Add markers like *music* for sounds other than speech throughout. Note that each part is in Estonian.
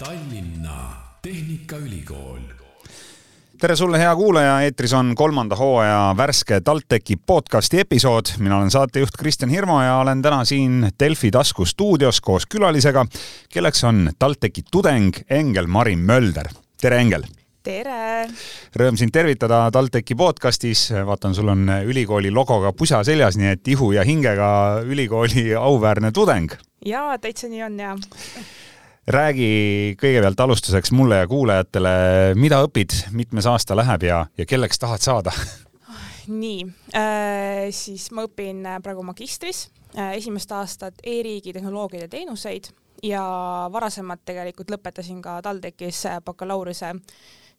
Tallinna Tehnikaülikool tere sulle, hea kuulaja, eetris on kolmanda hooaja värske TalTechi podcasti episood. mina olen saatejuht Kristjan Hirmu ja olen täna siin Delfi tasku stuudios koos külalisega, kelleks on TalTechi tudeng Engel-Mari Mölder. tere, Engel! tere! Rõõm sind tervitada TalTechi podcastis. vaatan, sul on ülikooli logoga pusa seljas, nii et ihu ja hingega ülikooli auväärne tudeng. jaa, täitsa nii on ja räägi kõigepealt alustuseks mulle ja kuulajatele, mida õpid, mitmes aasta läheb ja, ja kelleks tahad saada? nii äh,, siis ma õpin praegu magistris äh,, esimest aastat e-riigi tehnoloogiaid ja teenuseid ja varasemalt tegelikult lõpetasin ka TalTechis bakalaureuse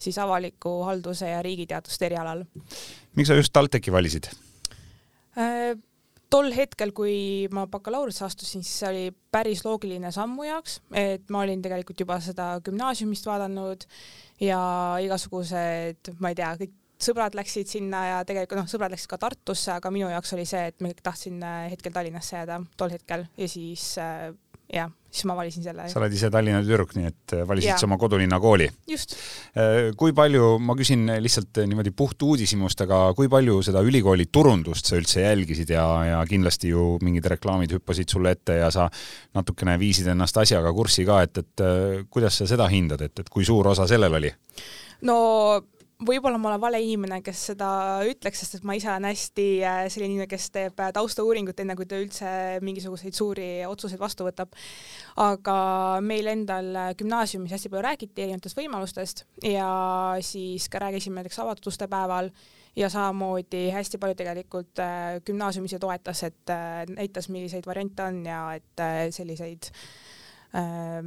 siis avaliku halduse ja riigiteaduste erialal. miks sa just TalTechi valisid äh,? Tol hetkel, kui ma bakalaureuse astusin, siis see oli päris loogiline samm mu jaoks, et ma olin tegelikult juba seda gümnaasiumist vaadanud ja igasugused, ma ei tea, kõik sõbrad läksid sinna ja tegelikult noh, sõbrad läksid ka Tartusse, aga minu jaoks oli see, et ma tahtsin hetkel Tallinnasse jääda tol hetkel ja siis äh, jah, siis ma valisin selle. sa oled ise Tallinna tüdruk, nii et äh, valisid sa oma kodulinna kooli. just. Äh, kui palju, ma küsin lihtsalt niimoodi puht uudishimust, aga kui palju seda ülikooli turundust sa üldse jälgisid ja, ja kindlasti ju mingid reklaamid hüppasid sulle ette ja sa natukene viisid ennast asjaga kurssi ka, et, et äh, kuidas sa seda hindad, et, et kui suur osa sellel oli? no võib-olla ma olen vale inimene, kes seda ütleks, sest et ma ise olen hästi äh, selline inimene, kes teeb äh, taustauuringut, enne kui ta üldse mingisuguseid suuri otsuseid vastu võtab. aga meil endal äh, gümnaasiumis hästi palju räägiti erinevatest võimalustest ja siis ka rääkisime näiteks avatud uste päeval ja samamoodi hästi palju tegelikult gümnaasium ise toetas, et näitas, milliseid variante on ja et selliseid äh,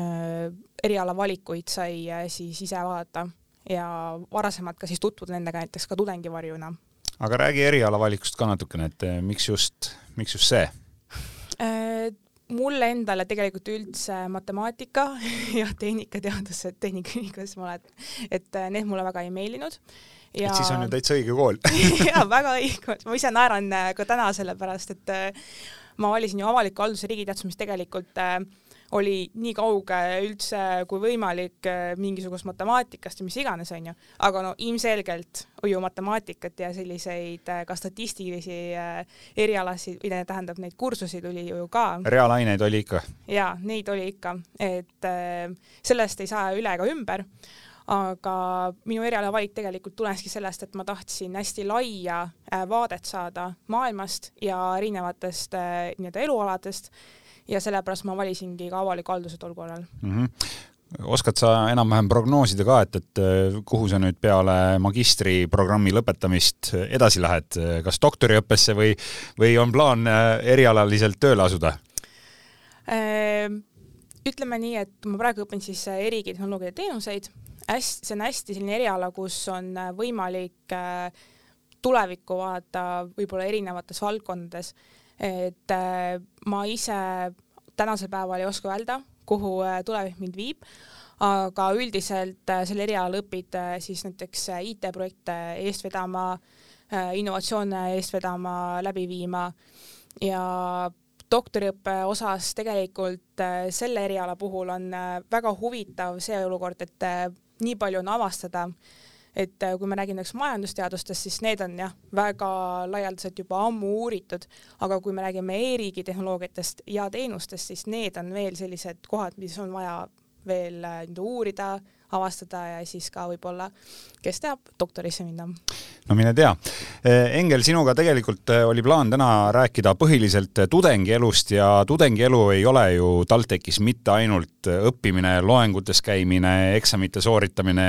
äh, erialavalikuid sai siis ise vaadata ja varasemalt ka siis tutvuda nendega näiteks ka tudengivarjuna. aga räägi erialavalikust ka natukene, et eh, miks just, miks just see? Äh, mulle endale tegelikult üldse matemaatika *laughs* ja tehnikateadused Tehnikaülikoolis ma olen, et äh, need mulle väga ei meeldinud. Ja... et siis on ju täitsa õige kool *laughs* jaa, väga õige kool, ma ise naeran äh, ka täna selle pärast, et ma valisin ju avaliku halduse riigiteaduse, mis tegelikult äh, oli nii kauge üldse kui võimalik äh, mingisugust matemaatikast ja mis iganes, onju. aga no ilmselgelt ju matemaatikat ja selliseid äh, ka statistilisi äh, erialasid, või tähendab neid kursusi tuli ju ka. reaalaineid oli ikka? jaa, neid oli ikka, et sellest ei saa üle ega ümber aga minu erialavalik tegelikult tuleneski sellest, et ma tahtsin hästi laia vaadet saada maailmast ja erinevatest nii-öelda elualadest ja sellepärast ma valisingi ka avaliku halduse tol korral mm. -hmm oskad sa enam-vähem prognoosida ka, et, et äh, kuhu sa nüüd peale magistriprogrammi lõpetamist edasi lähed, kas doktoriõppesse või, või on plaan äh, erialaliselt tööle asuda? Ehm, ütleme nii, et ma praegu õpin siis äh, e-riigi tehnoloogia teenuseid, hästi, see on hästi selline eriala, kus on võimalik tulevikku vaadata võib-olla erinevates valdkondades et äh, ma ise tänasel päeval ei oska öelda, kuhu äh, tulevik mind viib, aga üldiselt äh, selle erialal õpid siis näiteks IT-projekte eest vedama, innovatsioone eest vedama, läbi viima ja doktoriõppe osas tegelikult selle eriala puhul on väga huvitav see olukord, et nii palju on avastada et äh, kui me räägime näiteks majandusteadustest, siis need on jah, väga laialdaselt juba ammu uuritud, aga kui me räägime e-riigi tehnoloogiatest ja teenustest, siis need on veel sellised kohad, mis on vaja veel äh, uurida, avastada ja siis ka võib-olla, kes teab, doktorisse minna. no mine tea. Eh, Engel, sinuga tegelikult eh, oli plaan täna rääkida põhiliselt eh, tudengielust ja tudengielu ei ole ju TalTechis mitte ainult õppimine, loengutes käimine, eksamite sooritamine,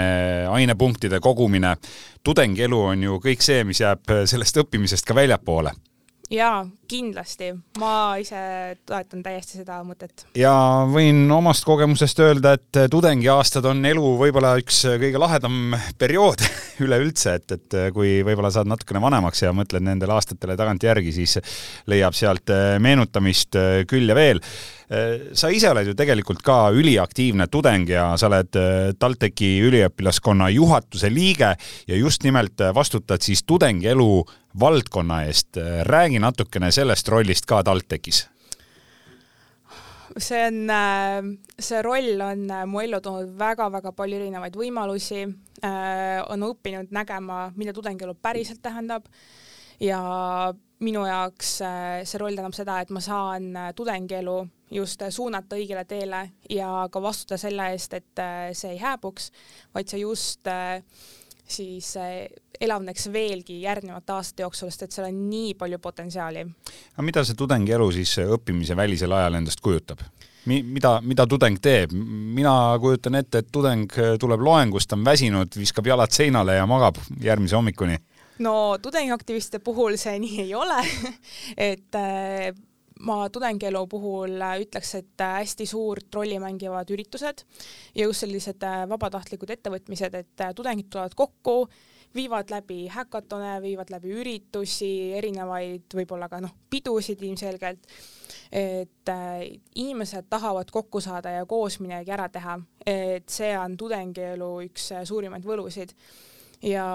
ainepunktide kogumine. tudengielu on ju kõik see, mis jääb sellest õppimisest ka väljapoole jaa, kindlasti, ma ise toetan täiesti seda mõtet. ja võin omast kogemusest öelda, et tudengiaastad on elu võib-olla üks kõige lahedam periood *laughs* üleüldse, et, et kui võib-olla saad natukene vanemaks ja mõtled nendele aastatele tagantjärgi, siis leiab sealt meenutamist küll ja veel sa ise oled ju tegelikult ka üliaktiivne tudeng ja sa oled TalTechi üliõpilaskonna juhatuse liige ja just nimelt vastutad siis tudengielu valdkonna eest. räägi natukene sellest rollist ka TalTechis. See on, see roll on mu ellu toonud väga-väga palju erinevaid võimalusi, on õppinud nägema, mida tudengielu päriselt tähendab. Ja minu jaoks see roll tähendab seda, et ma saan tudengielu just suunata õigele teele ja ka vastutada selle eest, et see ei hääbuks, vaid see just siis elavneks veelgi järgnevate aastate jooksul, sest et seal on nii palju potentsiaali. aga mida see tudengielu siis õppimise välisel ajal endast kujutab? Mi-, mida, mida tudeng teeb? mina kujutan ette, et tudeng tuleb loengust, on väsinud, viskab jalad seinale ja magab järgmise hommikuni. no tudengiaktivistide puhul see nii ei ole *laughs* et ma tudengielu puhul ütleks, et hästi suurt rolli mängivad üritused ja just sellised vabatahtlikud ettevõtmised, et tudengid tulevad kokku, viivad läbi häkatone, viivad läbi üritusi, erinevaid võib-olla ka noh, pidusid ilmselgelt, et äh, inimesed tahavad kokku saada ja koos midagi ära teha, et see on tudengielu üks suurimaid võlusid ja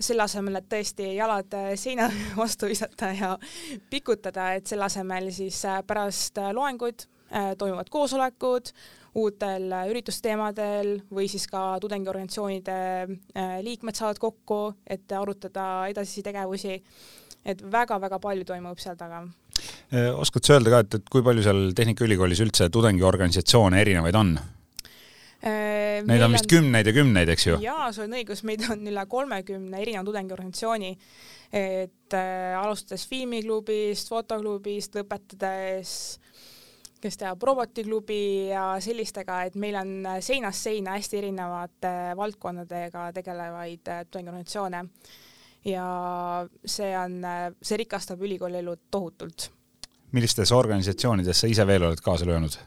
selle asemel, et tõesti jalad seina *laughs* vastu visata ja pikutada, et selle asemel siis äh, pärast loenguid äh, toimuvad koosolekud uutel üritusteemadel või siis ka tudengiorganisatsioonide äh, liikmed saavad kokku, et arutada edasisi tegevusi. et väga-väga palju toimub seal taga oskad sa öelda ka, et, et kui palju seal Tehnikaülikoolis üldse tudengiorganisatsioone erinevaid on? Äh, Neid on vist on... kümneid ja kümneid, eks ju? jaa, sul on õigus, meid on üle kolmekümne erineva tudengiorganisatsiooni, et äh, alustades filmiklubist, fotoklubist, lõpetades kes teab robotiklubi ja sellistega, et meil on seinast seina hästi erinevate valdkondadega tegelevaid äh, tudengiorganisatsioone. ja see on, see rikastab ülikooli elu tohutult. millistes organisatsioonides sa ise veel oled kaasa löönud?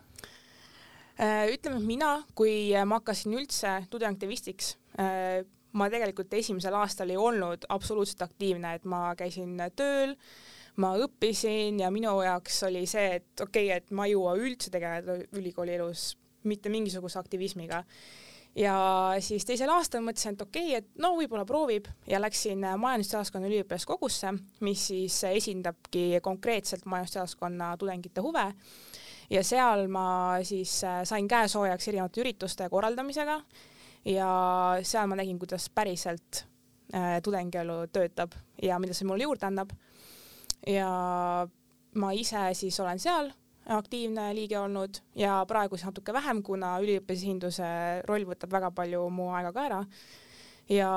Äh, ütleme, et mina, kui ma hakkasin üldse tudengiaktivistiks, äh, ma tegelikult esimesel aastal ei olnud absoluutselt aktiivne, et ma käisin tööl, ma õppisin ja minu jaoks oli see, et okei okay,, et ma ei jõua üldse tegeleda ülikooli elus mitte mingisuguse aktivismiga. ja siis teisel aastal mõtlesin, et okei okay,, et no võib-olla proovib ja läksin majandusteaduskonna üliõpilaskogusse, mis siis esindabki konkreetselt majandusteaduskonna tudengite huve ja seal ma siis äh, sain käesoojaks erinevate ürituste korraldamisega ja seal ma nägin, kuidas päriselt äh, tudengielu töötab ja mida see mulle juurde annab. ja ma ise siis olen seal aktiivne liige olnud ja praegu siis natuke vähem, kuna üliõpilasesinduse roll võtab väga palju mu aega ka ära. ja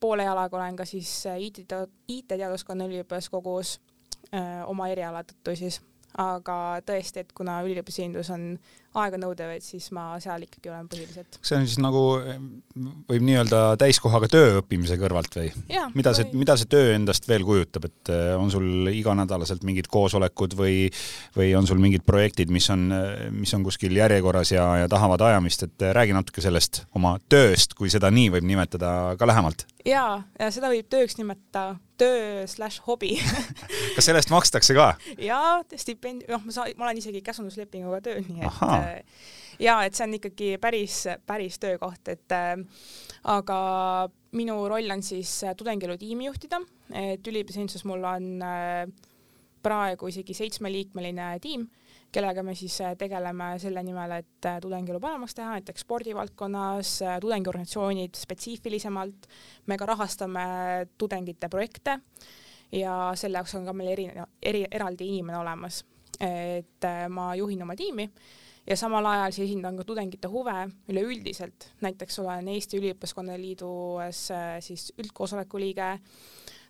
poole jalaga olen ka siis IT, IT-teaduskonna üliõpilaskogus äh, oma eriala tõttu siis aga tõesti, et kuna üliõpilasesindus on aeganõudev, et siis ma seal ikkagi olen põhiliselt. see on siis nagu, võib nii öelda täiskohaga töö õppimise kõrvalt või? mida see, mida see töö endast veel kujutab, et äh, on sul iganädalaselt mingid koosolekud või, või on sul mingid projektid, mis on, mis on kuskil järjekorras ja, ja tahavad ajamist, et äh, räägi natuke sellest oma tööst, kui seda nii võib nimetada, ka lähemalt. jaa, ja seda võib tööks nimetada töö slaš hobi *laughs* kas selle eest makstakse ka? jaa, stipendium, noh, ma saan, ma olen isegi käsunduslepinguga tööl, nii et. Äh, ja et see on ikkagi päris, päris töökoht, et äh, aga minu roll on siis äh, tudengielu tiimi juhtida, et üliõpilasesinduses mul on äh, praegu isegi seitsmeliikmeline tiim kellega me siis äh, tegeleme selle nimel, et äh, tudengielu paremaks teha, näiteks spordivaldkonnas, äh, tudengiorganisatsioonid spetsiifilisemalt, me ka rahastame tudengite projekte ja selle jaoks on ka meil eri, eri, eraldi inimene olemas. et ma juhin oma tiimi ja samal ajal siis esindan ka tudengite huve üleüldiselt, näiteks olen Eesti Üliõpilaskonna Liidus siis üldkoosoleku liige,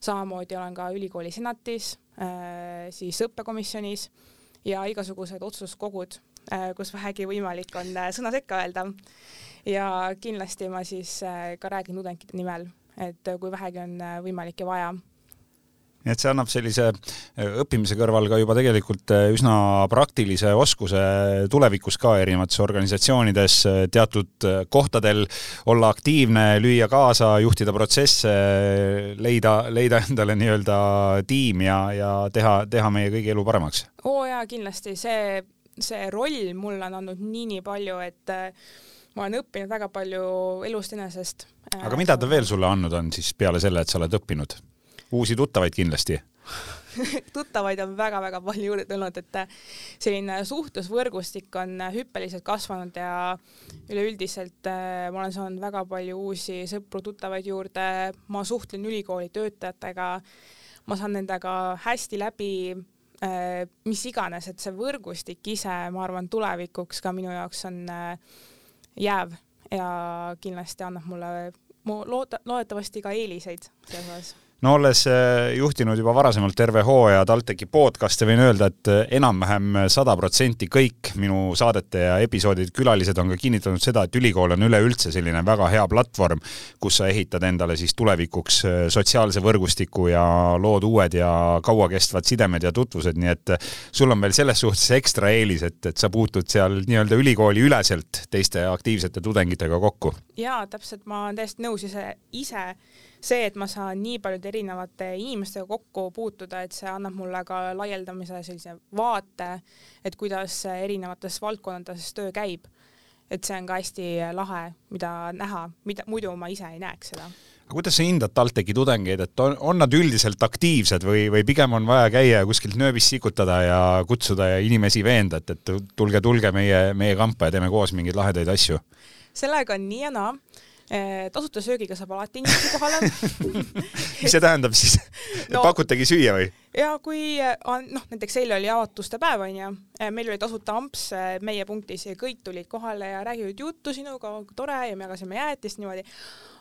samamoodi olen ka ülikooli senatis, siis õppekomisjonis ja igasugused otsustuskogud, äh, kus vähegi võimalik on äh, sõna sekka öelda. ja kindlasti ma siis äh, ka räägin tudengite nimel, et kui vähegi on võimalik ja vaja nii et see annab sellise õppimise kõrval ka juba tegelikult üsna praktilise oskuse tulevikus ka erinevates organisatsioonides teatud kohtadel olla aktiivne, lüüa kaasa, juhtida protsesse, leida, leida endale nii-öelda tiim ja, ja teha, teha meie kõigi elu paremaks oo jaa, kindlasti see, see roll mulle on andnud nii-nii palju, et äh, ma olen õppinud väga palju elust enesest. aga mida ta veel sulle andnud on siis peale selle, et sa oled õppinud? Uusi tuttavaid kindlasti? *laughs* tuttavaid on väga-väga palju juurde tulnud, et äh, selline suhtlusvõrgustik on hüppeliselt kasvanud ja üleüldiselt äh, ma olen saanud väga palju uusi sõpru-tuttavaid juurde, ma suhtlen ülikooli töötajatega, ma saan nendega hästi läbi äh, mis iganes, et see võrgustik ise, ma arvan, tulevikuks ka minu jaoks on jääv ja kindlasti annab mulle mu loota-, loodetavasti ka eeliseid selles osas no olles äh, juhtinud juba varasemalt terve hooaja TalTechi podcast'e, võin öelda, et äh, enam-vähem sada protsenti kõik minu saadete ja episoodide külalised on ka kinnitanud seda, et ülikool on üleüldse selline väga hea platvorm, kus sa ehitad endale siis tulevikuks äh, sotsiaalse võrgustiku ja lood uued ja kauakestvad sidemed ja tutvused, nii et sul on veel selles suhtes ekstra eelis, et, et sa puutud seal nii-öelda ülikooli üleselt teiste aktiivsete tudengitega kokku. jaa, täpselt, ma olen täiesti nõus ise, ise see, et ma saan nii paljude erinevate inimestega kokku puutuda, et see annab mulle ka laialdamise sellise vaate, et kuidas erinevates valdkondades töö käib. et see on ka hästi lahe, mida näha, mida muidu ma ise ei näeks seda aga kuidas sa hindad TalTechi tudengeid, et on, on nad üldiselt aktiivsed või, või pigem on vaja käia kuskilt nööbist sikutada ja kutsuda ja inimesi veenda, et, et tulge, tulge meie, meie kampa ja teeme koos mingeid lahedaid asju? sellega on nii ja naa Eh, tasuta söögiga saab alati inimesi kohale *laughs* mis see tähendab siis no,? pakutegi süüa või? ja kui eh, noh, näiteks eile oli avatuste päev onju, eh, meil oli tasuta amps meie punktis ja kõik tulid kohale ja räägivad juttu sinuga, tore ja me jagasime jäätist niimoodi.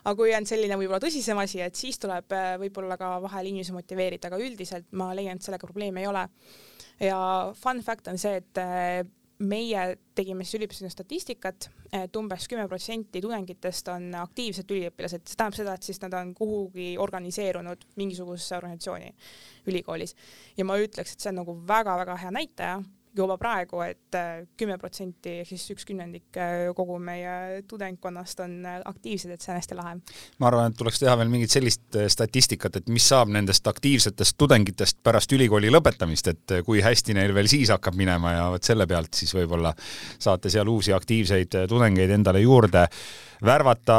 aga kui on selline võib-olla tõsisem asi, et siis tuleb võib-olla ka vahel inimesi motiveerida, aga üldiselt ma leian, et sellega probleemi ei ole. ja fun fact on see, et meie tegime siis üliõpilasena statistikat, et umbes kümme protsenti tudengitest on aktiivsed üliõpilased, see tähendab seda, et siis nad on kuhugi organiseerunud mingisugusesse organisatsiooni ülikoolis. Ja ma ütleks, et see on nagu väga-väga hea näitaja juba praegu et, et äh, kümme protsenti ehk siis üks kümnendik äh, kogu meie tudengkonnast on äh, aktiivsed, et see on hästi lahe. ma arvan, et tuleks teha veel mingit sellist statistikat, et mis saab nendest aktiivsetest tudengitest pärast ülikooli lõpetamist, et kui hästi neil veel siis hakkab minema ja vot selle pealt siis võib-olla saate seal uusi aktiivseid tudengeid endale juurde värvata,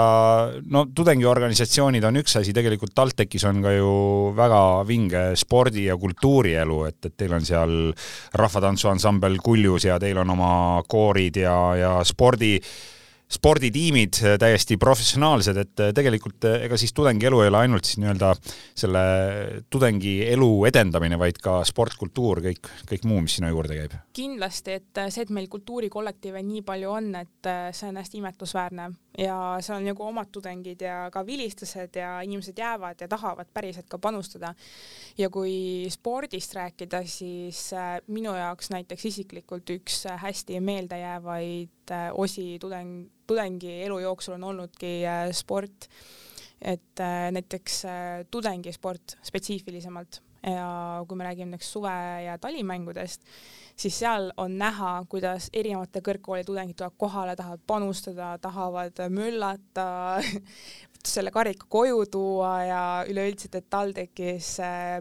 no tudengiorganisatsioonid on üks asi, tegelikult TalTechis on ka ju väga vinge spordi- ja kultuurielu, et, et teil on seal rahvatantsuansambel Kuljus ja teil on oma koorid ja, ja spordi sporditiimid äh, täiesti professionaalsed, et äh, tegelikult äh, ega siis tudengielu ei ole ainult siis nii-öelda selle tudengielu edendamine, vaid ka sport, kultuur, kõik, kõik muu, mis sinna juurde käib. kindlasti, et see, et meil kultuurikollektiive nii palju on, et see on hästi imetlusväärne ja seal on nagu omad tudengid ja ka vilistlased ja inimesed jäävad ja tahavad päriselt ka panustada. ja kui spordist rääkida, siis minu jaoks näiteks isiklikult üks hästi meeldejäävaid osi tudeng tudengi elu jooksul on olnudki äh, sport, et äh, näiteks äh, tudengisport spetsiifilisemalt ja kui me räägime näiteks suve- ja talimängudest, siis seal on näha, kuidas erinevate kõrgkooli tudengid tulevad kohale, tahavad panustada, tahavad möllata *laughs* selle karika koju tuua ja üleüldiselt, et TalTechis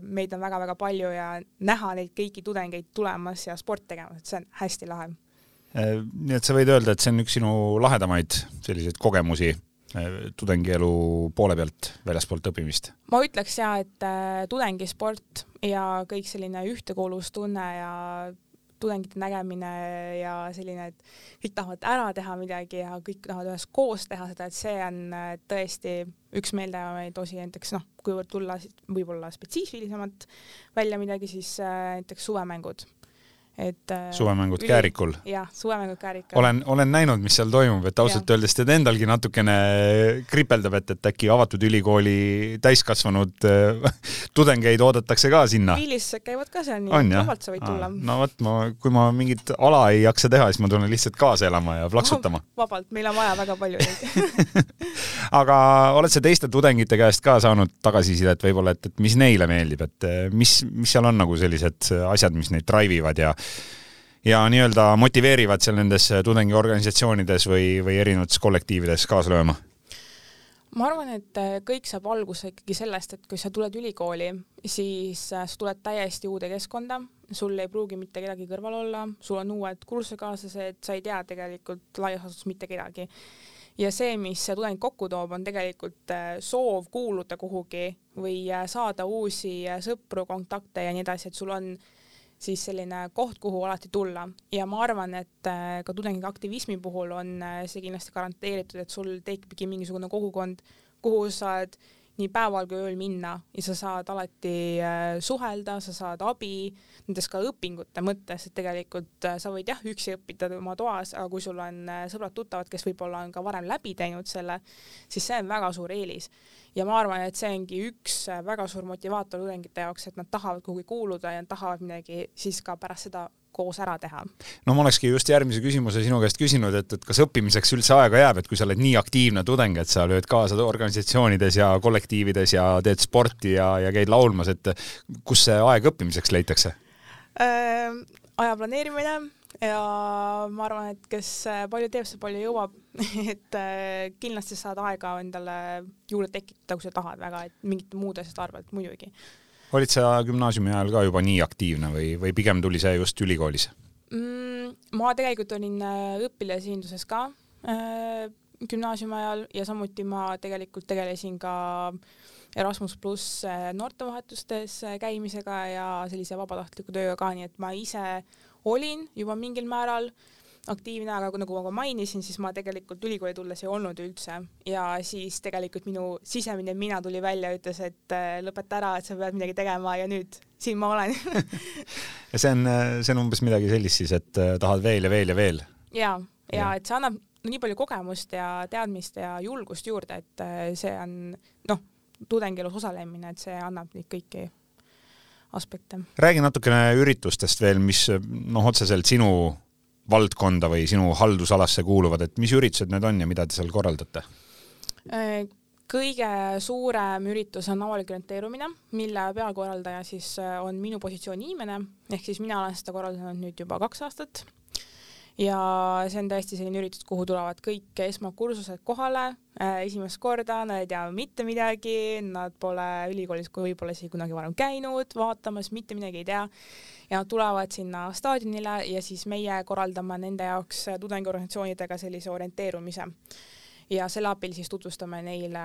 meid on väga-väga palju ja näha neid kõiki tudengeid tulemas ja sport tegemas, et see on hästi lahe nii et sa võid öelda, et see on üks sinu lahedamaid selliseid kogemusi äh, tudengielu poole pealt, väljaspoolt õppimist? ma ütleks ja, et äh, tudengisport ja kõik selline ühtekuuluvustunne ja tudengite nägemine ja selline, et kõik tahavad ära teha midagi ja kõik tahavad üheskoos teha seda, et see on tõesti üks meeldejäävaid osi, näiteks noh, kuivõrd tulla võib-olla spetsiifilisemalt välja midagi, siis näiteks suvemängud et äh, suvemängud üli... Käärikul? jah, suvemängud Käärikul. olen, olen näinud, mis seal toimub, et ausalt ja. öeldes teid endalgi natukene kripeldab, et, et äkki avatud ülikooli täiskasvanud äh, *laughs* tudengeid oodatakse ka sinna. viilised käivad ka seal, nii et vabalt sa võid tulla. no vot, ma, kui ma mingit ala ei jaksa teha, siis ma tulen lihtsalt kaasa elama ja plaksutama *laughs* vabalt, meil on vaja väga palju neid *laughs* aga oled sa teiste tudengite käest ka saanud tagasisidet võib-olla, et, et mis neile meeldib, et mis, mis seal on nagu sellised asjad, mis neid drive ivad ja ja nii-öelda motiveerivad seal nendes tudengiorganisatsioonides või, või erinevates kollektiivides kaasa lööma? ma arvan, et kõik saab alguse ikkagi sellest, et kui sa tuled ülikooli, siis sa tuled täiesti uude keskkonda, sul ei pruugi mitte kedagi kõrval olla, sul on uued kursusekaaslased, sa ei tea tegelikult laias laastus mitte kedagi. ja see, mis tudeng kokku toob, on tegelikult äh, soov kuuluda kuhugi või äh, saada uusi äh, sõpru, kontakte ja nii edasi, et sul on siis selline koht, kuhu alati tulla. Ja ma arvan, et ka tudengi aktivismi puhul on see kindlasti garanteeritud, et sul tekibki mingisugune kogukond, kuhu sa oled nii päeval kui ööl minna ja sa saad alati äh, suhelda, sa saad abi, nendes ka õpingute mõttes, et tegelikult äh, sa võid jah, üksi õppida oma toas, aga kui sul on äh, sõbrad-tuttavad, kes võib-olla on ka varem läbi teinud selle, siis see on väga suur eelis. ja ma arvan, et see ongi üks väga suur motivaator tudengite jaoks, et nad tahavad kuhugi kuuluda ja tahavad midagi siis ka pärast seda koos ära teha. no ma olekski just järgmise küsimuse sinu käest küsinud, et, et kas õppimiseks üldse aega jääb, et kui sa oled nii aktiivne tudeng, et sa lööd kaasa organisatsioonides ja kollektiivides ja teed sporti ja, ja käid laulmas, et kus see aeg õppimiseks leitakse äh,? aja planeerimine ja ma arvan, et kes palju teeb, see palju jõuab *laughs* et kindlasti saad aega endale juurde tekitada, kui sa tahad väga, et mingite muude asjade arvelt muidugi olid sa gümnaasiumi ajal ka juba nii aktiivne või, või pigem tuli see just ülikoolis mm,? ma tegelikult olin äh, õpilasesinduses ka äh, gümnaasiumi ajal ja samuti ma tegelikult tegelesin ka Erasmus pluss äh, noortevahetustes käimisega ja sellise vabatahtliku tööga ka, nii et ma ise olin juba mingil määral äh, aktiivne, aga nagu ma mainisin, siis ma tegelikult ülikooli tulles ei olnud üldse ja siis tegelikult minu sisemine mina tuli välja, ütles, et äh, lõpeta ära, et sa pead midagi tegema ja nüüd siin ma olen *laughs* ja see on, see on umbes midagi sellist siis, et äh, tahad veel ja veel ja veel? ja, ja, et see annab nii palju kogemust ja teadmist ja julgust juurde, et äh, see on noh, tudengielus osalemine, et see annab neid kõiki aspekte. räägi natukene üritustest veel, mis noh, otseselt sinu valdkonda või sinu haldusalasse kuuluvad, et mis üritused need on ja mida te seal korraldate? Äh, kõige suurem üritus on avalik orienteerumine, mille pealkorraldaja siis äh, on minu positsiooni inimene, ehk siis mina olen seda korraldanud nüüd juba kaks aastat ja see on tõesti selline üritus, kuhu tulevad kõik esmakursused kohale äh, esimest korda, nad ei tea mitte midagi, nad pole ülikoolis võib-olla isegi kunagi varem käinud, vaatamas, mitte midagi ei tea ja nad tulevad sinna staadionile ja siis meie korraldame nende jaoks tudengiorganisatsioonidega sellise orienteerumise. ja selle abil siis tutvustame neile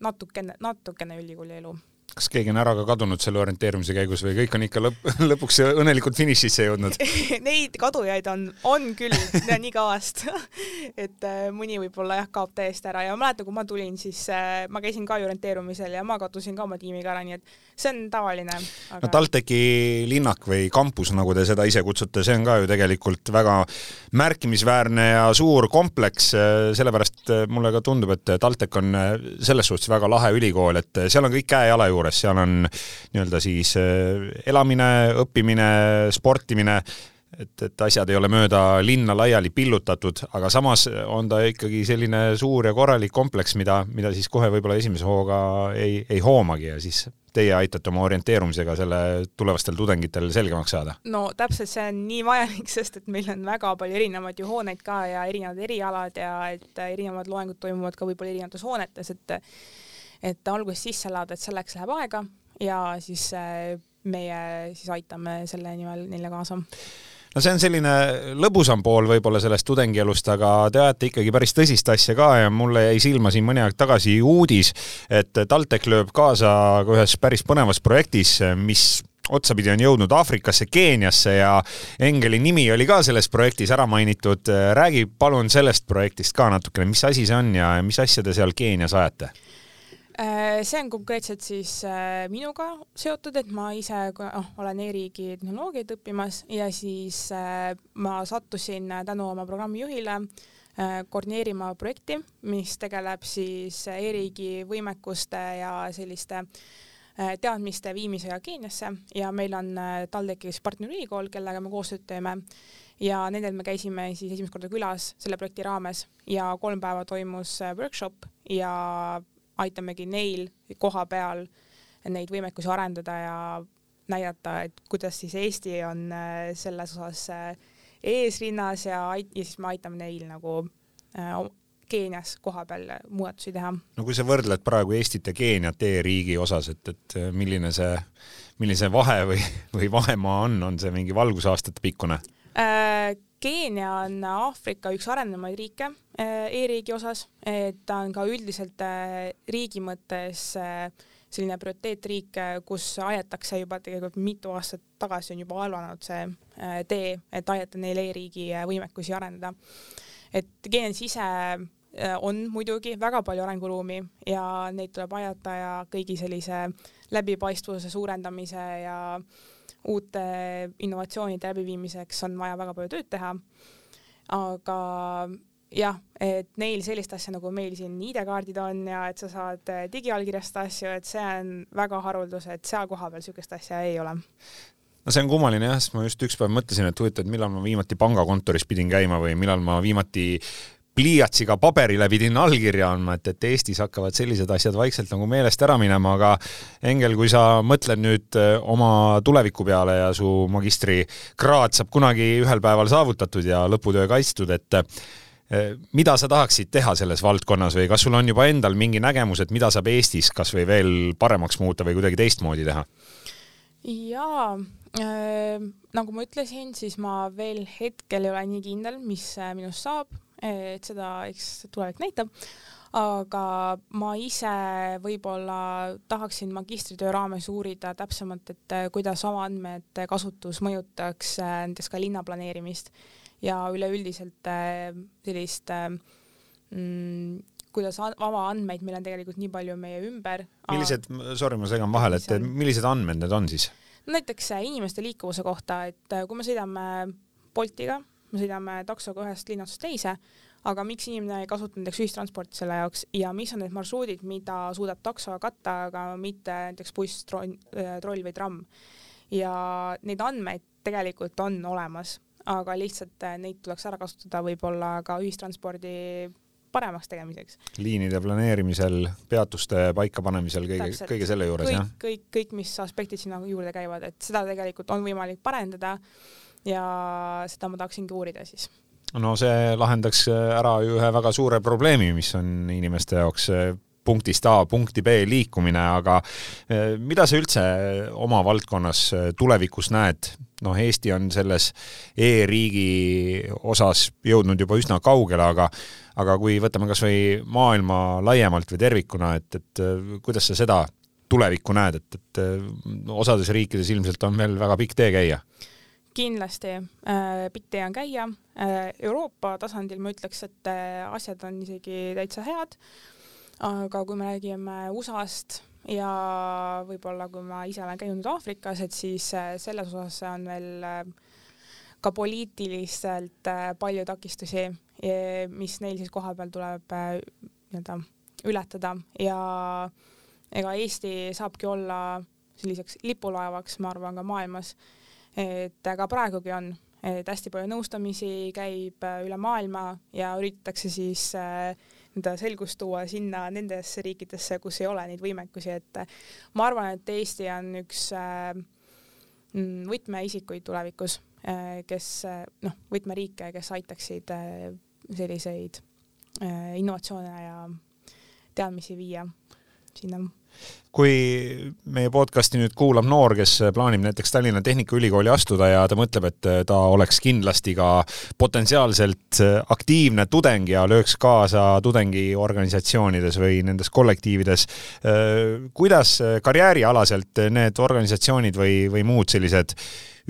natukene, natukene ülikooli elu kas keegi on ära ka kadunud selle orienteerumise käigus või kõik on ikka lõpp, *laughs* lõpuks õnnelikult finišisse jõudnud? *laughs* Neid kadujaid on, on küll nii kavast *laughs* et äh, mõni võib-olla jah, kaob täiesti ära. Ja ma mäletan, kui ma tulin, siis äh, ma käisin ka orienteerumisel ja ma kadusin ka oma tiimiga ära, nii et see on tavaline aga.... no TalTechi linnak või kampus, nagu te seda ise kutsute, see on ka ju tegelikult väga märkimisväärne ja suur kompleks, sellepärast mulle ka tundub, et TalTech on selles suhtes väga lahe ülikool, et seal on kõik käe-jala juures juures, seal on nii-öelda siis äh, elamine, õppimine, sportimine, et, et asjad ei ole mööda linna laiali pillutatud, aga samas on ta ikkagi selline suur ja korralik kompleks, mida, mida siis kohe võib-olla esimese hooga ei, ei hoomagi ja siis teie aitate oma orienteerumisega selle tulevastel tudengitel selgemaks saada? no täpselt, see on nii vajalik, sest et meil on väga palju erinevaid ju hooneid ka ja erinevad erialad ja et erinevad loengud toimuvad ka võib-olla erinevates hoonetes, et et alguses sisse elada, et selleks läheb aega ja siis äh, meie siis aitame selle nimel neile kaasa no see on selline lõbusam pool võib-olla sellest tudengielust, aga te ajate ikkagi päris tõsist asja ka ja mulle jäi silma siin mõni aeg tagasi uudis, et TalTech lööb kaasa ka ühes päris põnevas projektis, mis otsapidi on jõudnud Aafrikasse, Keeniasse ja Engeli nimi oli ka selles projektis ära mainitud. räägi palun sellest projektist ka natukene, mis asi see on ja mis asja te seal Keenias ajate? Äh, see on konkreetselt siis äh, minuga seotud, et ma ise oh, olen e-riigi tehnoloogiat õppimas ja siis äh, ma sattusin tänu oma programmijuhile koordineerima projekti, mis tegeleb siis e-riigi võimekuste ja selliste teadmiste viimisega Keeniasse. Ja meil on TalTechis partnerülikool, kellega me koostööd teeme. Ja nendel me käisime siis esimest korda külas selle projekti raames ja kolm päeva toimus workshop ja aitamegi neil koha peal neid võimekusi arendada ja näidata, et kuidas siis Eesti on äh, selles osas äh, eesrinnas ja, ja siis me aitame neil nagu äh, Keenias kohapeal muudatusi teha. no kui sa võrdled praegu Eestit ja Keeniat e-riigi osas, et, et milline see, milline see vahe või, või vahemaa on, on see mingi valgusaastate pikkune äh,? Keenia on Aafrika üks arenenumaid riike e-riigi osas, et ta on ka üldiselt riigi mõttes selline prioriteetriik, kus aetakse juba tegelikult mitu aastat tagasi on juba alanud see tee, et aidata neil e-riigi võimekusi arendada. et Keenias ise on muidugi väga palju arenguruumi ja neid tuleb aidata ja kõigi sellise läbipaistvuse suurendamise ja äh, uute innovatsioonide läbiviimiseks on vaja väga palju tööd teha. aga jah, et neil sellist asja nagu meil siin ID-kaardid on ja et sa saad digiallkirjastada asju, et see on väga haruldus, et seal kohapeal niisugust asja ei ole no see on kummaline jah, sest ma just üks päev mõtlesin, et huvitav, et millal ma viimati pangakontoris pidin käima või millal ma viimati pliiatsiga paberile pidin allkirja andma, et, et Eestis hakkavad sellised asjad vaikselt nagu meelest ära minema, aga Engel, kui sa mõtled nüüd äh, oma tuleviku peale ja su magistrikraad saab kunagi ühel päeval saavutatud ja lõputöö kaitstud, et äh, mida sa tahaksid teha selles valdkonnas või kas sul on juba endal mingi nägemus, et mida saab Eestis kas või veel paremaks muuta või kuidagi teistmoodi teha? jaa äh,, nagu ma ütlesin, siis ma veel hetkel ei ole nii kindel, mis minust saab et seda eks tulevik näitab. aga ma ise võib-olla tahaksin magistritöö raames uurida täpsemalt, et kuidas avaandmete kasutus mõjutaks äh, näiteks ka linnaplaneerimist ja üleüldiselt äh, sellist äh, mm, kuidas avaandmeid meil on tegelikult nii palju meie ümber. millised, sorry, ma segan vahele, et millised andmed need on siis? näiteks inimeste liikuvuse kohta, et kui me sõidame Boltiga me sõidame taksoga ühest linnast teise, aga miks inimene ei kasuta näiteks ühistransporti selle jaoks ja mis on need marsruudid, mida suudab takso katta, aga mitte näiteks buss, troll, äh, troll või tramm. ja neid andmeid tegelikult on olemas, aga lihtsalt äh, neid tuleks ära kasutada võib-olla ka ühistranspordi paremaks tegemiseks. liinide planeerimisel, peatuste paikapanemisel, kõige, kõige selle juures, jah? kõik, kõik, kõik, mis aspektid sinna juurde käivad, et seda tegelikult on võimalik parendada ja seda ma tahaksingi uurida siis no see lahendaks ära ju ühe väga suure probleemi, mis on inimeste jaoks punktist A punkti B liikumine, aga eh, mida sa üldse oma valdkonnas tulevikus näed? noh, Eesti on selles e-riigi osas jõudnud juba üsna kaugele, aga aga kui võtame kas või maailma laiemalt või tervikuna, et, et kuidas sa seda tulevikku näed, et, et osades riikides ilmselt on veel väga pikk tee käia kindlasti äh, tee on käia äh,. Euroopa tasandil ma ütleks, et äh, asjad on isegi täitsa head. aga kui me räägime USA-st ja võib-olla kui ma ise olen käinud Aafrikas, et siis äh, selles osas on veel äh, ka poliitiliselt äh, palju takistusi, mis neil siis kohapeal tuleb äh, nii-öelda ületada ja ega Eesti saabki olla selliseks lipulaevaks, ma arvan, ka maailmas et aga praegugi on, et hästi palju nõustamisi käib äh, üle maailma ja üritatakse siis nii-öelda äh, selgust tuua sinna nendesse riikidesse, kus ei ole neid võimekusi, et äh, ma arvan, et Eesti on üks mm, võtmeisikuid tulevikus, kes noh, võtmeriike, kes aitaksid selliseid innovatsioone ja teadmisi viia sinna kui meie podcasti nüüd kuulab noor, kes plaanib näiteks Tallinna Tehnikaülikooli astuda ja ta mõtleb, et ta oleks kindlasti ka potentsiaalselt aktiivne tudeng ja lööks kaasa tudengiorganisatsioonides või nendes kollektiivides, kuidas karjäärialaselt need organisatsioonid või, või muud sellised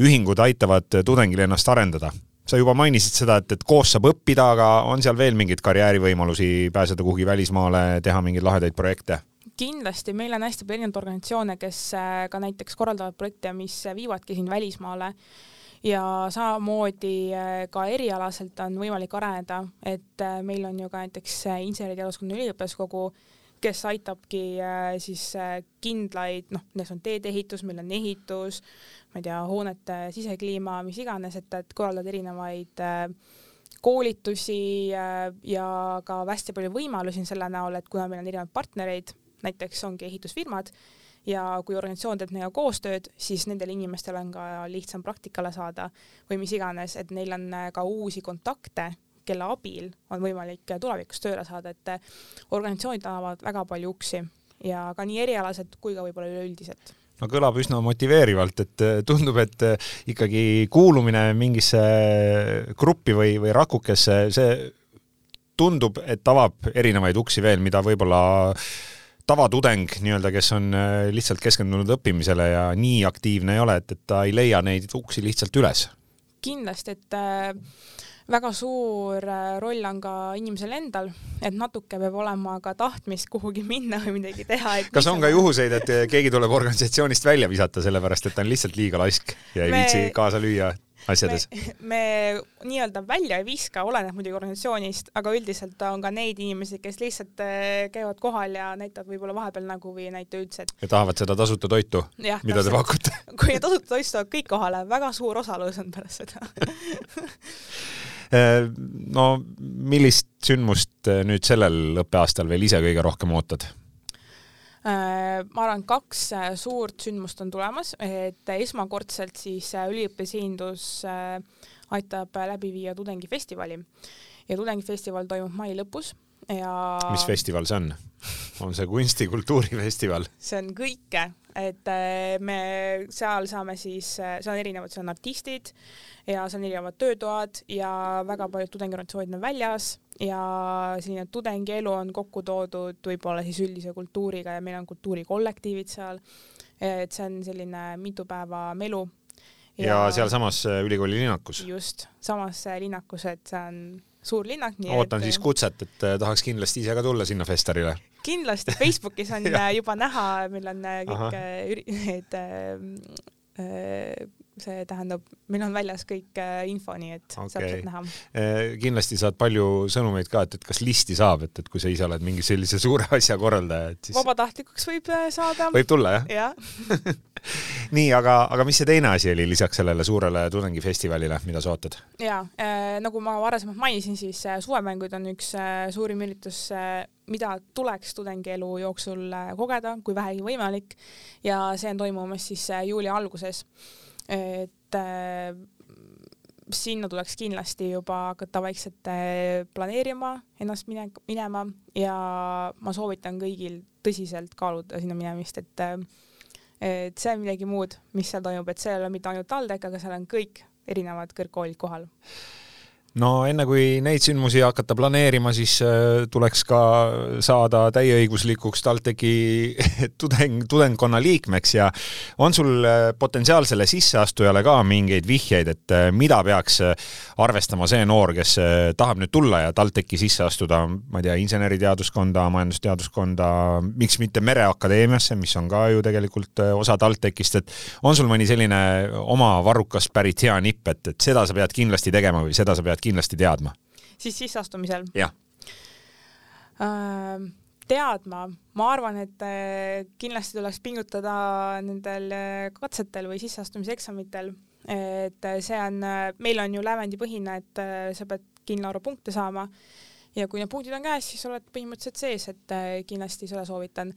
ühingud aitavad tudengil ennast arendada? sa juba mainisid seda, et, et koos saab õppida, aga on seal veel mingeid karjäärivõimalusi, pääseda kuhugi välismaale, teha mingeid lahedaid projekte? Kindlasti, meil on hästi palju erinevaid organisatsioone, kes äh, ka näiteks korraldavad projekte, mis viivadki sind välismaale. Ja samamoodi äh, ka erialaselt on võimalik areneda, et äh, meil on ju ka näiteks inseneriteaduskonna üliõpilaskogu, kes aitabki siis kindlaid, noh, näiteks on teedeehitus, meil on ehitus, ma ei tea, hoonete sisekliima, mis iganes, et, et korraldada erinevaid koolitusi ja ka hästi palju võimalusi selle näol, et kuna meil on erinevaid partnereid näiteks ongi ehitusfirmad ja kui organisatsioon teeb nendega koostööd, siis nendel inimestel on ka lihtsam praktikale saada või mis iganes, et neil on ka uusi kontakte, kelle abil on võimalik tulevikus tööle saada, et organisatsioonid annavad väga palju uksi ja ka nii erialaselt kui ka võib-olla üleüldiselt. No kõlab üsna motiveerivalt, et tundub, et ikkagi kuulumine mingisse gruppi või, või rakukesse, see tundub, et avab erinevaid uksi veel, mida võib-olla tavatudeng nii-öelda, kes on lihtsalt keskendunud õppimisele ja nii aktiivne ei ole, et, et ta ei leia neid uksi lihtsalt üles. kindlasti, et äh väga suur äh, roll on ka inimesel endal, et natuke peab olema ka tahtmist kuhugi minna või midagi teha. kas on ka juhuseid, et keegi tuleb organisatsioonist välja visata, sellepärast et ta on lihtsalt liiga laisk ja ei me... viitsi kaasa lüüa asjades? me, me nii-öelda välja ei viska, oleneb muidugi organisatsioonist, aga üldiselt on ka neid inimesi, kes lihtsalt äh, käivad kohal ja näitavad võib-olla vahepeal nägu või ei näita üldse, ja tahavad seda tasuta toitu, mida te pakute *laughs* kui tasuta toit tulevad kõik kohale, väga suur osalus on pärast seda *laughs* äh, no millist sündmust äh, nüüd sellel õppeaastal veel ise kõige rohkem ootad? Äh, ma arvan, kaks äh, suurt sündmust on tulemas, et esmakordselt siis äh, üliõpilasesindus aitab läbi viia tudengifestivali. Ja tudengifestival toimub mai lõpus ja mis festival see on? on see kunsti, kultuurifestival? see on kõike, et me seal saame siis, seal on erinevad, seal on artistid ja seal on erinevad töötoad ja väga paljud tudengiorganisatsioonid on väljas ja selline tudengielu on kokku toodud võib-olla siis üldise kultuuriga ja meil on kultuurikollektiivid seal. et see on selline mitu päeva melu. ja, ja sealsamas äh, ülikooli linnakus. just, samas äh, linnakus, et see on suur linnak. ootan et... siis kutset, et äh, tahaks kindlasti ise ka tulla sinna festarile. kindlasti, Facebookis on *laughs* juba näha, meil on kõik need *laughs* see tähendab, meil on väljas kõik äh, info, nii et okay. saab sealt näha. Äh, kindlasti saad palju sõnumeid ka, et, et kas listi saab, et, et kui sa ise oled mingi sellise *laughs* suure asja korraldaja, et siis vabatahtlikuks võib äh, saada. võib tulla, jah ja. *laughs* nii, aga, aga mis see teine asi oli lisaks sellele suurele tudengifestivalile, mida sa ootad? jaa äh,, nagu ma varasemalt mainisin, siis äh, suvemängud on üks äh, suurim üritus mida tuleks tudengielu jooksul kogeda, kui vähegi võimalik ja see on toimumas siis juuli alguses et äh, sinna tuleks kindlasti juba hakata vaikselt planeerima ennast mine-, minema ja ma soovitan kõigil tõsiselt kaaluda sinna minemist, et äh, et see on midagi muud, mis seal toimub, et see ei ole mitte ainult TalTech, aga seal on kõik erinevad kõrgkoolid kohal no enne kui neid sündmusi hakata planeerima, siis äh, tuleks ka saada täieõiguslikuks TalTechi *laughs* tudeng, tudengkonna liikmeks ja on sul äh, potentsiaalsele sisseastujale ka mingeid vihjeid, et äh, mida peaks arvestama see noor, kes tahab nüüd tulla ja TalTechi sisse astuda, ma ei tea, inseneriteaduskonda, majandusteaduskonda, miks mitte Mereakadeemiasse, mis on ka ju tegelikult osa TalTechist, et on sul mõni selline oma varrukast pärit hea nipp, et, et seda sa pead kindlasti tegema või seda sa pead kindlasti teadma? siis sisseastumisel? jah äh, teadma, ma arvan, et äh, kindlasti tuleks pingutada nendel äh, katsetel või sisseastumiseksamitel, et äh, see on, meil on ju lävendipõhine, et sa pead kindla arvu punkte saama ja kui need punktid on käes, siis oled põhimõtteliselt sees, et kindlasti seda soovitan.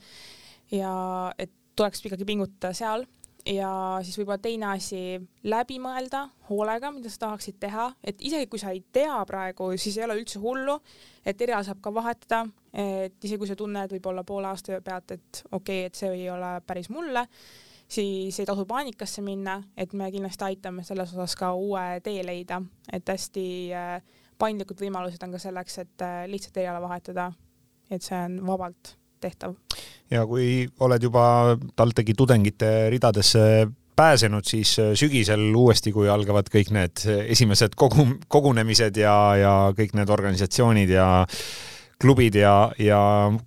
ja et tuleks ikkagi pingutada seal ja siis võib-olla teine asi, läbi mõelda hoolega, mida sa tahaksid teha, et isegi kui sa ei tea praegu, siis ei ole üldse hullu, et eriala saab ka vahetada, et isegi kui sa tunned võib-olla poole aasta pealt, et okei okay,, et see ei ole päris mulle, siis ei tasu paanikasse minna, et me kindlasti aitame selles osas ka uue tee leida, et hästi äh, paindlikud võimalused on ka selleks, et äh, lihtsalt eriala vahetada. et see on vabalt tehtav ja kui oled juba TalTechi tudengite ridadesse pääsenud, siis äh, sügisel uuesti, kui algavad kõik need esimesed kogu, kogunemised ja, ja kõik need organisatsioonid ja klubid ja, ja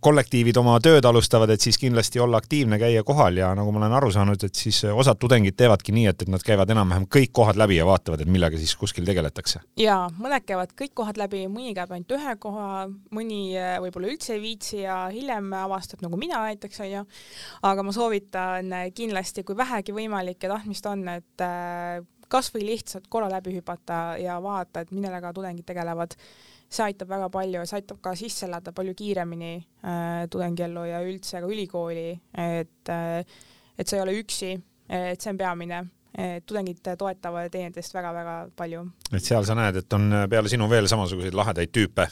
kollektiivid oma tööd alustavad, et siis kindlasti olla aktiivne, käia kohal ja nagu ma olen aru saanud, et siis osad tudengid teevadki nii, et, et nad käivad enam-vähem kõik kohad läbi ja vaatavad, et millega siis kuskil tegeletakse. jaa, mõned käivad kõik kohad läbi, mõni käib ainult ühe koha, mõni äh, võib-olla üldse ei viitsi ja hiljem avastab, nagu mina näiteks, onju. aga ma soovitan äh, kindlasti, kui vähegi võimalik ja tahtmist on, et äh, kas või lihtsalt korra läbi hüpata ja vaadata, et millega tudengid tegelevad see aitab väga palju, see aitab ka sisse elada palju kiiremini äh, tudengiellu ja üldse ka ülikooli, et äh, et sa ei ole üksi, et see on peamine, tudengid toetavad teineteist väga-väga palju. et seal sa näed, et on peale sinu veel samasuguseid lahedaid tüüpe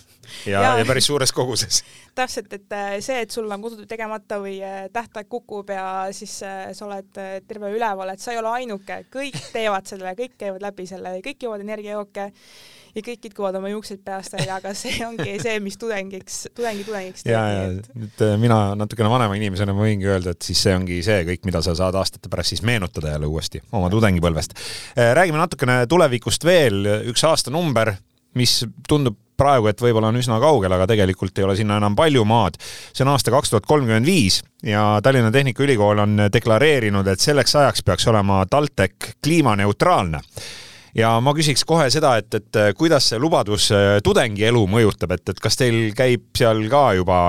ja, ja., ja päris suures koguses. *laughs* täpselt, et äh, see, et sul on kodutöö tegemata või äh, tähtaeg kukub ja siis äh, sa oled terve üleval, et sa ei ole ainuke, kõik teevad selle, kõik käivad läbi selle, kõik joovad energiajooke ja kõik kitkuvad oma juuksed peast välja, aga see ongi see, mis tudengiks, tudengi tudengiks teeb. ja, ja nüüd mina natukene vanema inimesena ma võingi öelda, et siis see ongi see kõik, mida sa saad aastate pärast siis meenutada jälle uuesti oma tudengipõlvest. räägime natukene tulevikust veel, üks aastanumber, mis tundub praegu, et võib-olla on üsna kaugel, aga tegelikult ei ole sinna enam palju maad. see on aasta kaks tuhat kolmkümmend viis ja Tallinna Tehnikaülikool on deklareerinud, et selleks ajaks peaks olema TalTech kliimaneutraalne ja ma küsiks kohe seda, et, et kuidas see lubadus äh, tudengi elu mõjutab, et, et kas teil käib seal ka juba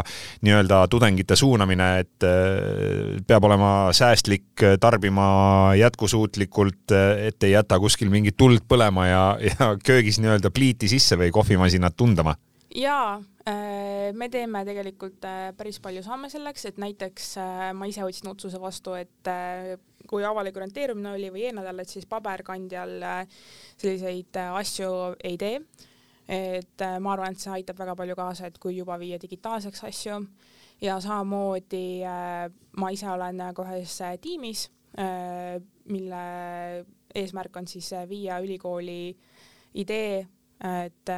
nii-öelda tudengite suunamine, et äh, peab olema säästlik, tarbima jätkusuutlikult, et ei jäta kuskil mingit tuld põlema ja, ja köögis nii-öelda pliiti sisse või kohvimasinat tundama? Jaa, äh, me teeme tegelikult päris palju samme selleks, et näiteks ma ise võtsin otsuse vastu, et kui avalik orienteerumine oli või eelnädal, et siis paberkandjal äh, selliseid äh, asju ei tee. et äh, ma arvan, et see aitab väga palju kaasa, et kui juba viia digitaalseks asju ja samamoodi ma ise olen kohe ühes tiimis, mille eesmärk on siis viia ülikooli idee, et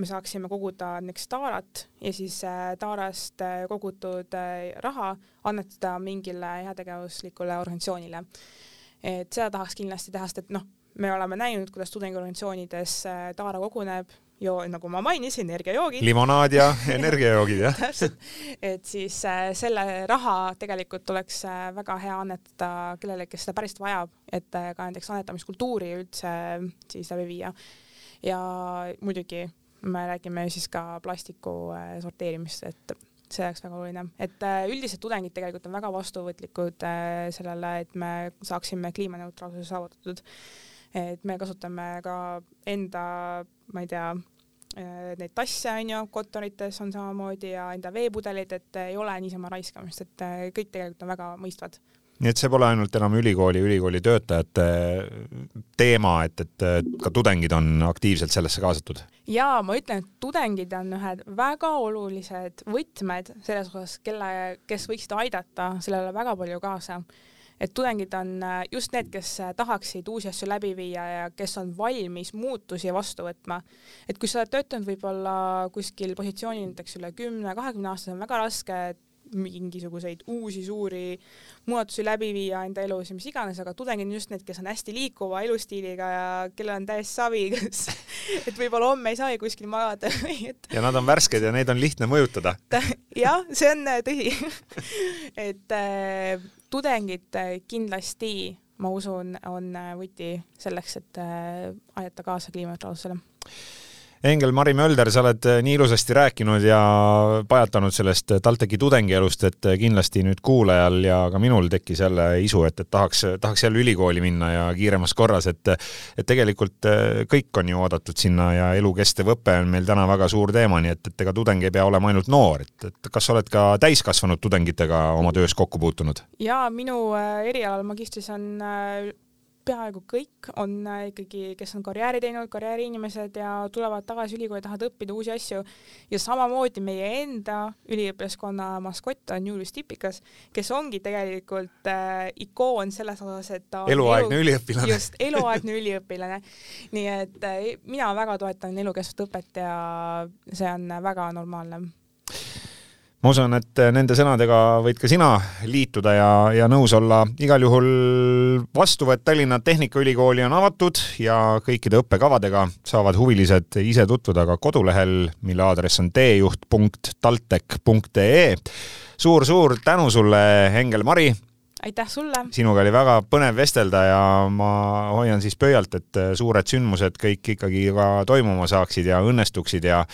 me saaksime koguda näiteks taarat ja siis äh, taarast äh, kogutud äh, raha annetada mingile heategevuslikule organisatsioonile. et seda tahaks kindlasti teha, sest et noh, me oleme näinud, kuidas tudengiorganisatsioonides taara koguneb, joo-, nagu ma mainisin, energiajoogid. limonaad ja *laughs* energiajoogid, jah täpselt, et siis selle raha tegelikult oleks väga hea annetada kellelegi, kes seda päriselt vajab, et ka näiteks annetamiskultuuri üldse siis läbi viia. ja muidugi me räägime siis ka plastiku äh, sorteerimist, et see oleks väga oluline, et äh, üldiselt tudengid tegelikult on väga vastuvõtlikud äh, sellele, et me saaksime kliimaneutraalsuse saavutatud. et me kasutame ka enda, ma ei tea, neid tasse on ju, kontorites on samamoodi ja enda veepudeleid, et ei ole niisama raiskamist, et kõik tegelikult on väga mõistvad nii et see pole ainult enam ülikooli, ülikooli töötajate teema, et, et ka tudengid on aktiivselt sellesse kaasatud? jaa, ma ütlen, et tudengid on ühed väga olulised võtmed selles osas, kelle, kes võiksid aidata sellele väga palju kaasa. et tudengid on just need, kes tahaksid uusi asju läbi viia ja kes on valmis muutusi vastu võtma. et kui sa oled töötanud võib-olla kuskil positsioonil näiteks üle kümne, kahekümne aasta, see on väga raske mingisuguseid uusi suuri muudatusi läbi viia enda elus ja mis iganes, aga tudengid on just need, kes on hästi liikuva elustiiliga ja kellel on täiesti savi, kas *laughs* et võib-olla homme ei saa kuskil magada *laughs* või et. ja nad on värsked ja neid on lihtne mõjutada. jah, see on äh, tõsi *laughs* et äh, tudengid äh, kindlasti, ma usun, on äh, võti selleks, et äh, aidata kaasa kliimaneutraalsusele Engel Mari Mölder, sa oled äh, nii ilusasti rääkinud ja pajatanud sellest äh, TalTechi tudengielust, et äh, kindlasti nüüd kuulajal ja ka minul tekkis jälle isu, et, et tahaks, tahaks jälle ülikooli minna ja kiiremas korras, et et tegelikult kõik on ju oodatud sinna ja elukestev õpe on meil täna väga suur teema, nii et, et ega tudeng ei pea olema ainult noor, et, et kas sa oled ka täiskasvanud tudengitega oma töös kokku puutunud? jaa, minu erialal magistris on peaaegu kõik on äh, ikkagi, kes on karjääri teinud, karjääriinimesed ja tulevad tagasi ülikooli, tahavad õppida uusi asju. ja samamoodi meie enda üliõpilaskonna maskott on Julius Tipikas, kes ongi tegelikult äh, ikoon selles osas, et ta eluaegne elu, üliõpilane. just, eluaegne üliõpilane. nii et äh, mina väga toetan elukestvat õpet ja see on väga normaalne ma usun, et nende sõnadega võid ka sina liituda ja, ja nõus olla. igal juhul vastuvõtt Tallinna Tehnikaülikooli on avatud ja kõikide õppekavadega saavad huvilised ise tutvuda ka kodulehel, mille aadress on teejuht.taltech.ee suur,. suur-suur tänu sulle, Engel Mari aitäh sulle! sinuga oli väga põnev vestelda ja ma hoian siis pöialt, et suured sündmused kõik ikkagi ka toimuma saaksid ja õnnestuksid ja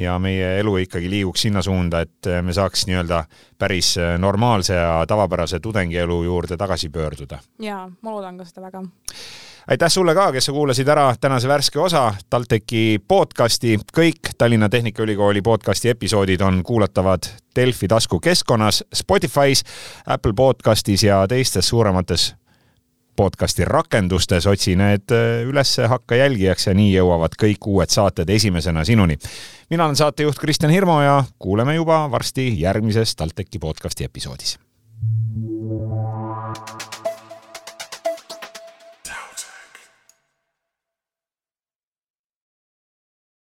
ja meie elu ikkagi liiguks sinna suunda, et me saaks nii-öelda päris normaalse ja tavapärase tudengielu juurde tagasi pöörduda. jaa, ma loodan ka seda väga aitäh sulle ka, kes sa kuulasid ära tänase värske osa TalTechi podcasti. kõik Tallinna Tehnikaülikooli podcasti episoodid on kuulatavad Delfi taskukeskkonnas, Spotify's, Apple podcastis ja teistes suuremates podcasti rakendustes, otsi need äh, üles, hakka jälgijaks ja nii jõuavad kõik uued saated esimesena sinuni. Mina olen saatejuht Kristjan Hirmu ja kuuleme juba varsti järgmises TalTechi podcasti episoodis. thank you